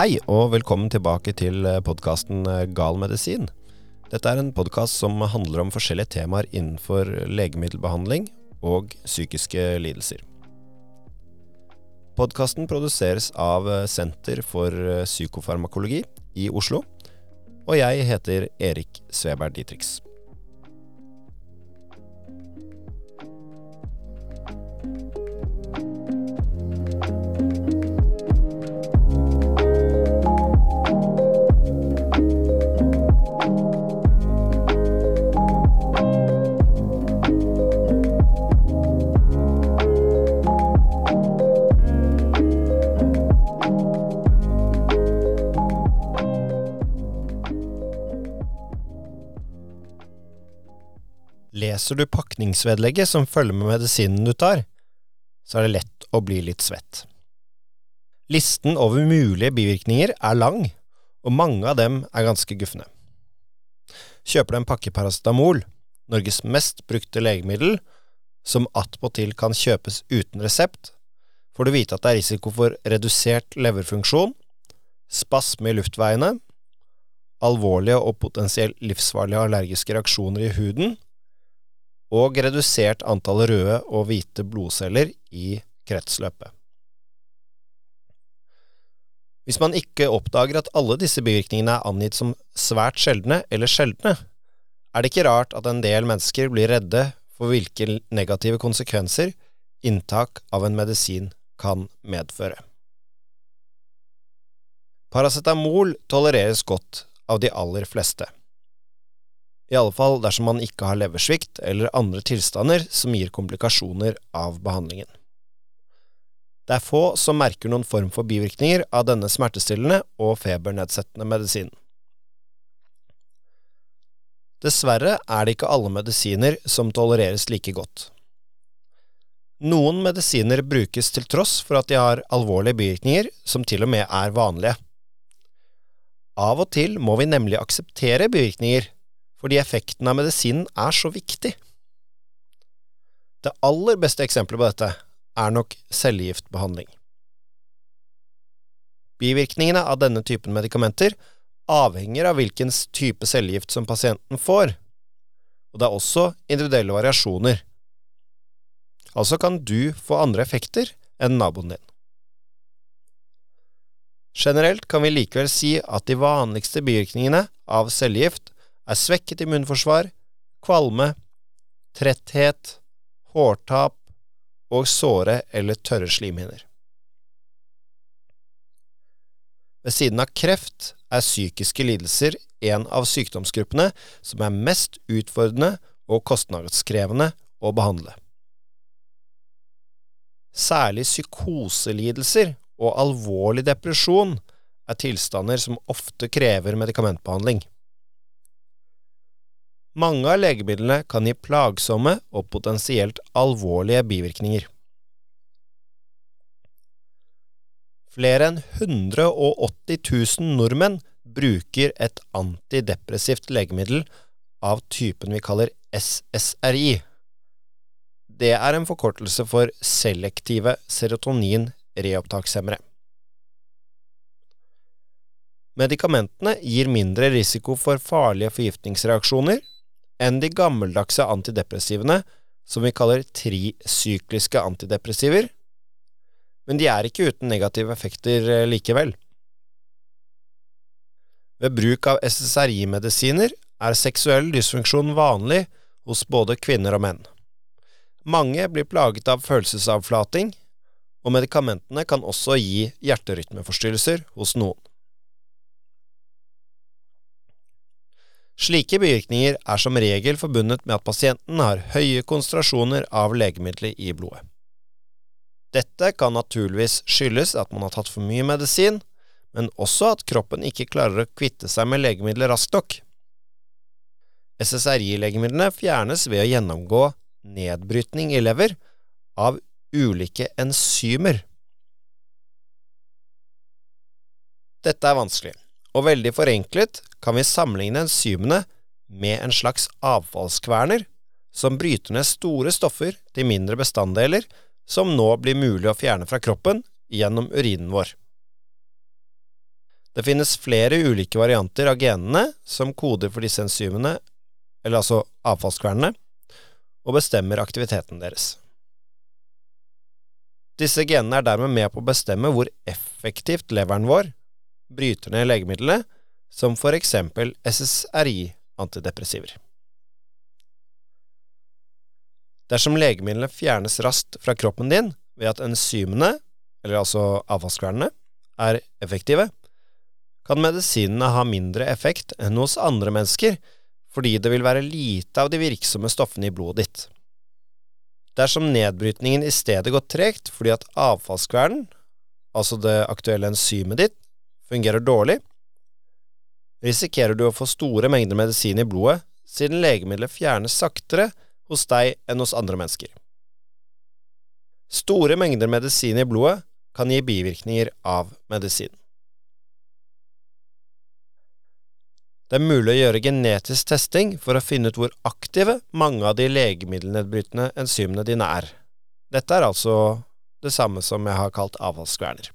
Hei og velkommen tilbake til podkasten Gal medisin. Dette er en podkast som handler om forskjellige temaer innenfor legemiddelbehandling og psykiske lidelser. Podkasten produseres av Senter for psykofarmakologi i Oslo, og jeg heter Erik Sveberg Dietrich. Leser du pakningsvedlegget som følger med medisinen du tar, så er det lett å bli litt svett. Listen over mulige bivirkninger er lang, og mange av dem er ganske gufne. Kjøper du en pakke paracetamol, Norges mest brukte legemiddel, som attpåtil kan kjøpes uten resept, får du vite at det er risiko for redusert leverfunksjon, spasme i luftveiene, alvorlige og potensielt livsfarlige allergiske reaksjoner i huden, og redusert antall røde og hvite blodceller i kretsløpet. Hvis man ikke oppdager at alle disse bivirkningene er angitt som svært sjeldne eller sjeldne, er det ikke rart at en del mennesker blir redde for hvilke negative konsekvenser inntak av en medisin kan medføre. Paracetamol tolereres godt av de aller fleste i alle fall dersom man ikke har leversvikt eller andre tilstander som gir komplikasjoner av behandlingen. Det er få som merker noen form for bivirkninger av denne smertestillende og febernedsettende medisinen. Dessverre er det ikke alle medisiner som tolereres like godt. Noen medisiner brukes til tross for at de har alvorlige bivirkninger som til og med er vanlige. Av og til må vi nemlig akseptere bivirkninger fordi effekten av medisinen er så viktig. Det aller beste eksempelet på dette er nok cellegiftbehandling. Bivirkningene av denne typen medikamenter avhenger av hvilken type cellegift som pasienten får, og det er også individuelle variasjoner. Altså kan du få andre effekter enn naboen din. Generelt kan vi likevel si at de vanligste bivirkningene av cellegift er svekket immunforsvar, kvalme, tretthet, hårtap og såre eller tørre slimhinner. Ved siden av kreft er psykiske lidelser en av sykdomsgruppene som er mest utfordrende og kostnadskrevende å behandle. Særlig psykoselidelser og alvorlig depresjon er tilstander som ofte krever medikamentbehandling. Mange av legemidlene kan gi plagsomme og potensielt alvorlige bivirkninger. Flere enn 180 000 nordmenn bruker et antidepressivt legemiddel av typen vi kaller SSRI. Det er en forkortelse for selektive serotonin-reopptakshemmere. Medikamentene gir mindre risiko for farlige forgiftningsreaksjoner enn de gammeldagse antidepressivene, som vi kaller trisykliske antidepressiver, men de er ikke uten negative effekter eh, likevel. Ved bruk av SSRI-medisiner er seksuell dysfunksjon vanlig hos både kvinner og menn. Mange blir plaget av følelsesavflating, og medikamentene kan også gi hjerterytmeforstyrrelser hos noen. Slike bivirkninger er som regel forbundet med at pasienten har høye konsentrasjoner av legemidler i blodet. Dette kan naturligvis skyldes at man har tatt for mye medisin, men også at kroppen ikke klarer å kvitte seg med legemidler raskt nok. SSRI-legemidlene fjernes ved å gjennomgå nedbrytning i lever av ulike enzymer. Dette er vanskelig, og veldig forenklet kan vi sammenligne enzymene med en slags avfallskverner som bryter ned store stoffer til mindre bestanddeler som nå blir mulig å fjerne fra kroppen gjennom urinen vår. Det finnes flere ulike varianter av genene som koder for disse enzymene, eller altså avfallskvernene, og bestemmer aktiviteten deres. Disse genene er dermed med på å bestemme hvor effektivt leveren vår bryter ned legemidlene, som for eksempel SSRI-antidepressiver. Dersom legemidlene fjernes raskt fra kroppen din ved at enzymene, eller altså avfallskvernene, er effektive, kan medisinene ha mindre effekt enn hos andre mennesker fordi det vil være lite av de virksomme stoffene i blodet ditt. Dersom nedbrytningen i stedet går tregt fordi at avfallskvernen, altså det aktuelle enzymet ditt, fungerer dårlig, risikerer du å få store mengder medisin i blodet siden legemiddelet fjernes saktere hos deg enn hos andre mennesker. Store mengder medisin i blodet kan gi bivirkninger av medisin. Det er mulig å gjøre genetisk testing for å finne ut hvor aktive mange av de legemiddelnedbrytende enzymene dine er. Dette er altså det samme som jeg har kalt avfallskverner.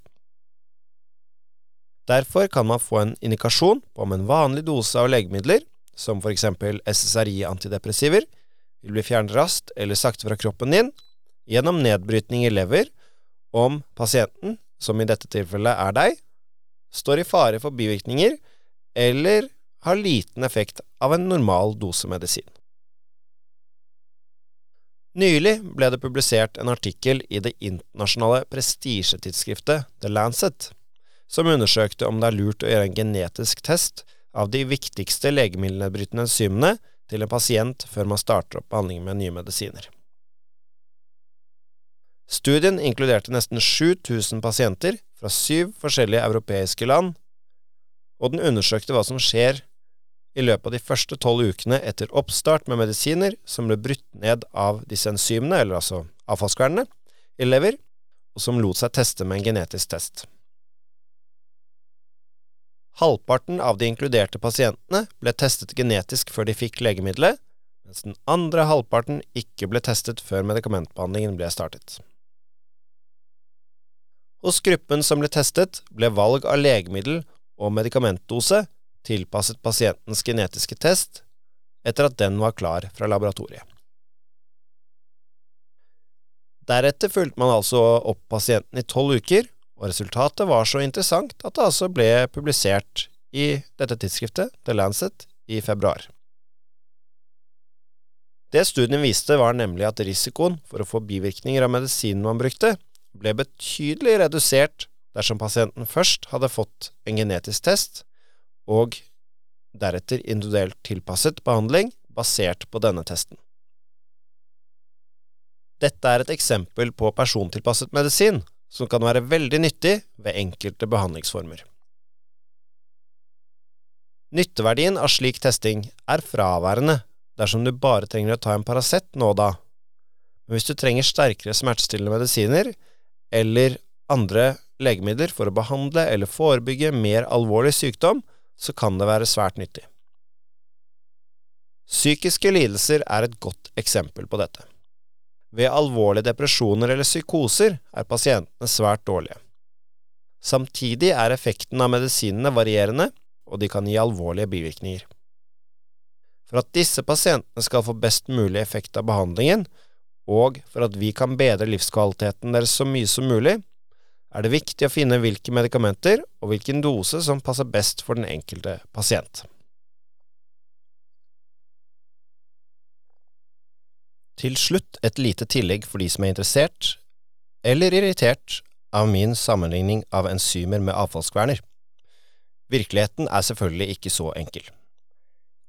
Derfor kan man få en indikasjon på om en vanlig dose av legemidler, som eksempel SSRI-antidepressiver, vil bli fjernet raskt eller sakte fra kroppen din gjennom nedbrytning i lever om pasienten, som i dette tilfellet er deg, står i fare for bivirkninger eller har liten effekt av en normal dose medisin. Nylig ble det publisert en artikkel i det internasjonale prestisjetidsskriftet The Lancet, som undersøkte om det er lurt å gjøre en genetisk test av de viktigste legemiddelnedbrytende enzymene til en pasient før man starter opp behandling med nye medisiner. Studien inkluderte nesten 7000 pasienter fra syv forskjellige europeiske land, og den undersøkte hva som skjer i løpet av de første tolv ukene etter oppstart med medisiner som ble brutt ned av disse enzymene, eller altså avfallskvernene, i lever, og som lot seg teste med en genetisk test. Halvparten av de inkluderte pasientene ble testet genetisk før de fikk legemiddelet, mens den andre halvparten ikke ble testet før medikamentbehandlingen ble startet. Hos gruppen som ble testet, ble valg av legemiddel og medikamentdose tilpasset pasientens genetiske test etter at den var klar fra laboratoriet. Deretter fulgte man altså opp pasienten i tolv uker, og resultatet var så interessant at det altså ble publisert i dette tidsskriftet, The Lancet, i februar. Det studien viste, var nemlig at risikoen for å få bivirkninger av medisinen man brukte, ble betydelig redusert dersom pasienten først hadde fått en genetisk test, og deretter individuelt tilpasset behandling basert på denne testen. Dette er et eksempel på persontilpasset medisin som kan være veldig nyttig ved enkelte behandlingsformer. Nytteverdien av slik testing er fraværende dersom du bare trenger å ta en Paracet nå og da, men hvis du trenger sterkere smertestillende medisiner eller andre legemidler for å behandle eller forebygge mer alvorlig sykdom, så kan det være svært nyttig. Psykiske lidelser er et godt eksempel på dette. Ved alvorlige depresjoner eller psykoser er pasientene svært dårlige. Samtidig er effekten av medisinene varierende, og de kan gi alvorlige bivirkninger. For at disse pasientene skal få best mulig effekt av behandlingen, og for at vi kan bedre livskvaliteten deres så mye som mulig, er det viktig å finne hvilke medikamenter og hvilken dose som passer best for den enkelte pasient. Til slutt et lite tillegg for de som er interessert, eller irritert, av min sammenligning av enzymer med avfallskverner. Virkeligheten er selvfølgelig ikke så enkel.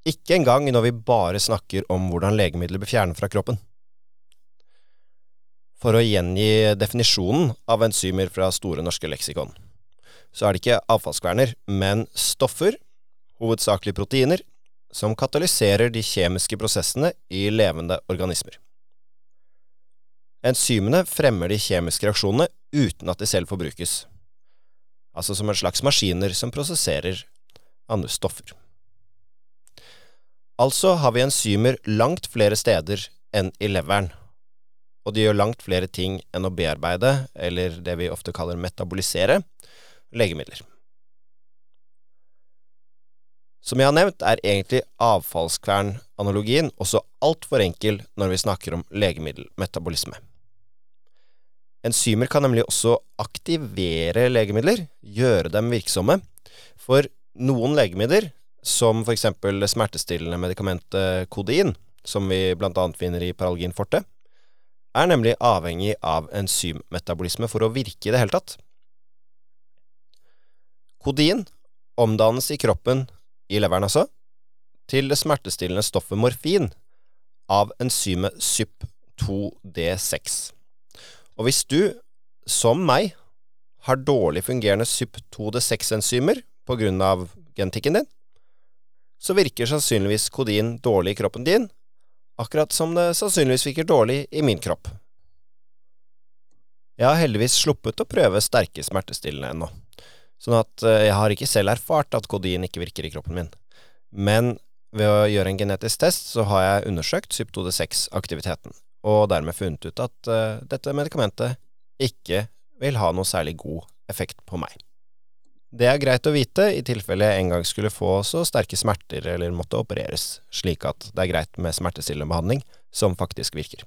Ikke engang når vi bare snakker om hvordan legemidler blir fjernet fra kroppen. For å gjengi definisjonen av enzymer fra Store norske leksikon, så er det ikke avfallskverner, men stoffer, hovedsakelig proteiner, som katalyserer de kjemiske prosessene i levende organismer. Enzymene fremmer de kjemiske reaksjonene uten at de selv forbrukes, altså som en slags maskiner som prosesserer andre stoffer. Altså har vi enzymer langt flere steder enn i leveren og de gjør langt flere ting enn å bearbeide, eller det vi ofte kaller metabolisere, legemidler. Som jeg har nevnt, er egentlig avfallskvern-analogien også altfor enkel når vi snakker om legemiddelmetabolisme. Enzymer kan nemlig også aktivere legemidler, gjøre dem virksomme. For noen legemidler, som f.eks. smertestillende medikamentet kodein, som vi bl.a. finner i Paralgin forte, er nemlig avhengig av enzymmetabolisme for å virke i det hele tatt. Kodein omdannes i kroppen, i leveren altså, til det smertestillende stoffet morfin av enzymet SUP2D6. Og hvis du, som meg, har dårlig fungerende SUP2D6-enzymer på grunn av genetikken din, så virker sannsynligvis kodin dårlig i kroppen din, akkurat som det sannsynligvis virker dårlig i min kropp. Jeg har heldigvis sluppet å prøve sterke smertestillende ennå, sånn at eh, jeg har ikke selv erfart at kodin ikke virker i kroppen min. Men ved å gjøre en genetisk test så har jeg undersøkt SYP2D6-aktiviteten, og dermed funnet ut at uh, dette medikamentet ikke vil ha noe særlig god effekt på meg. Det er greit å vite i tilfelle jeg en gang skulle få så sterke smerter eller måtte opereres, slik at det er greit med smertestillende behandling som faktisk virker.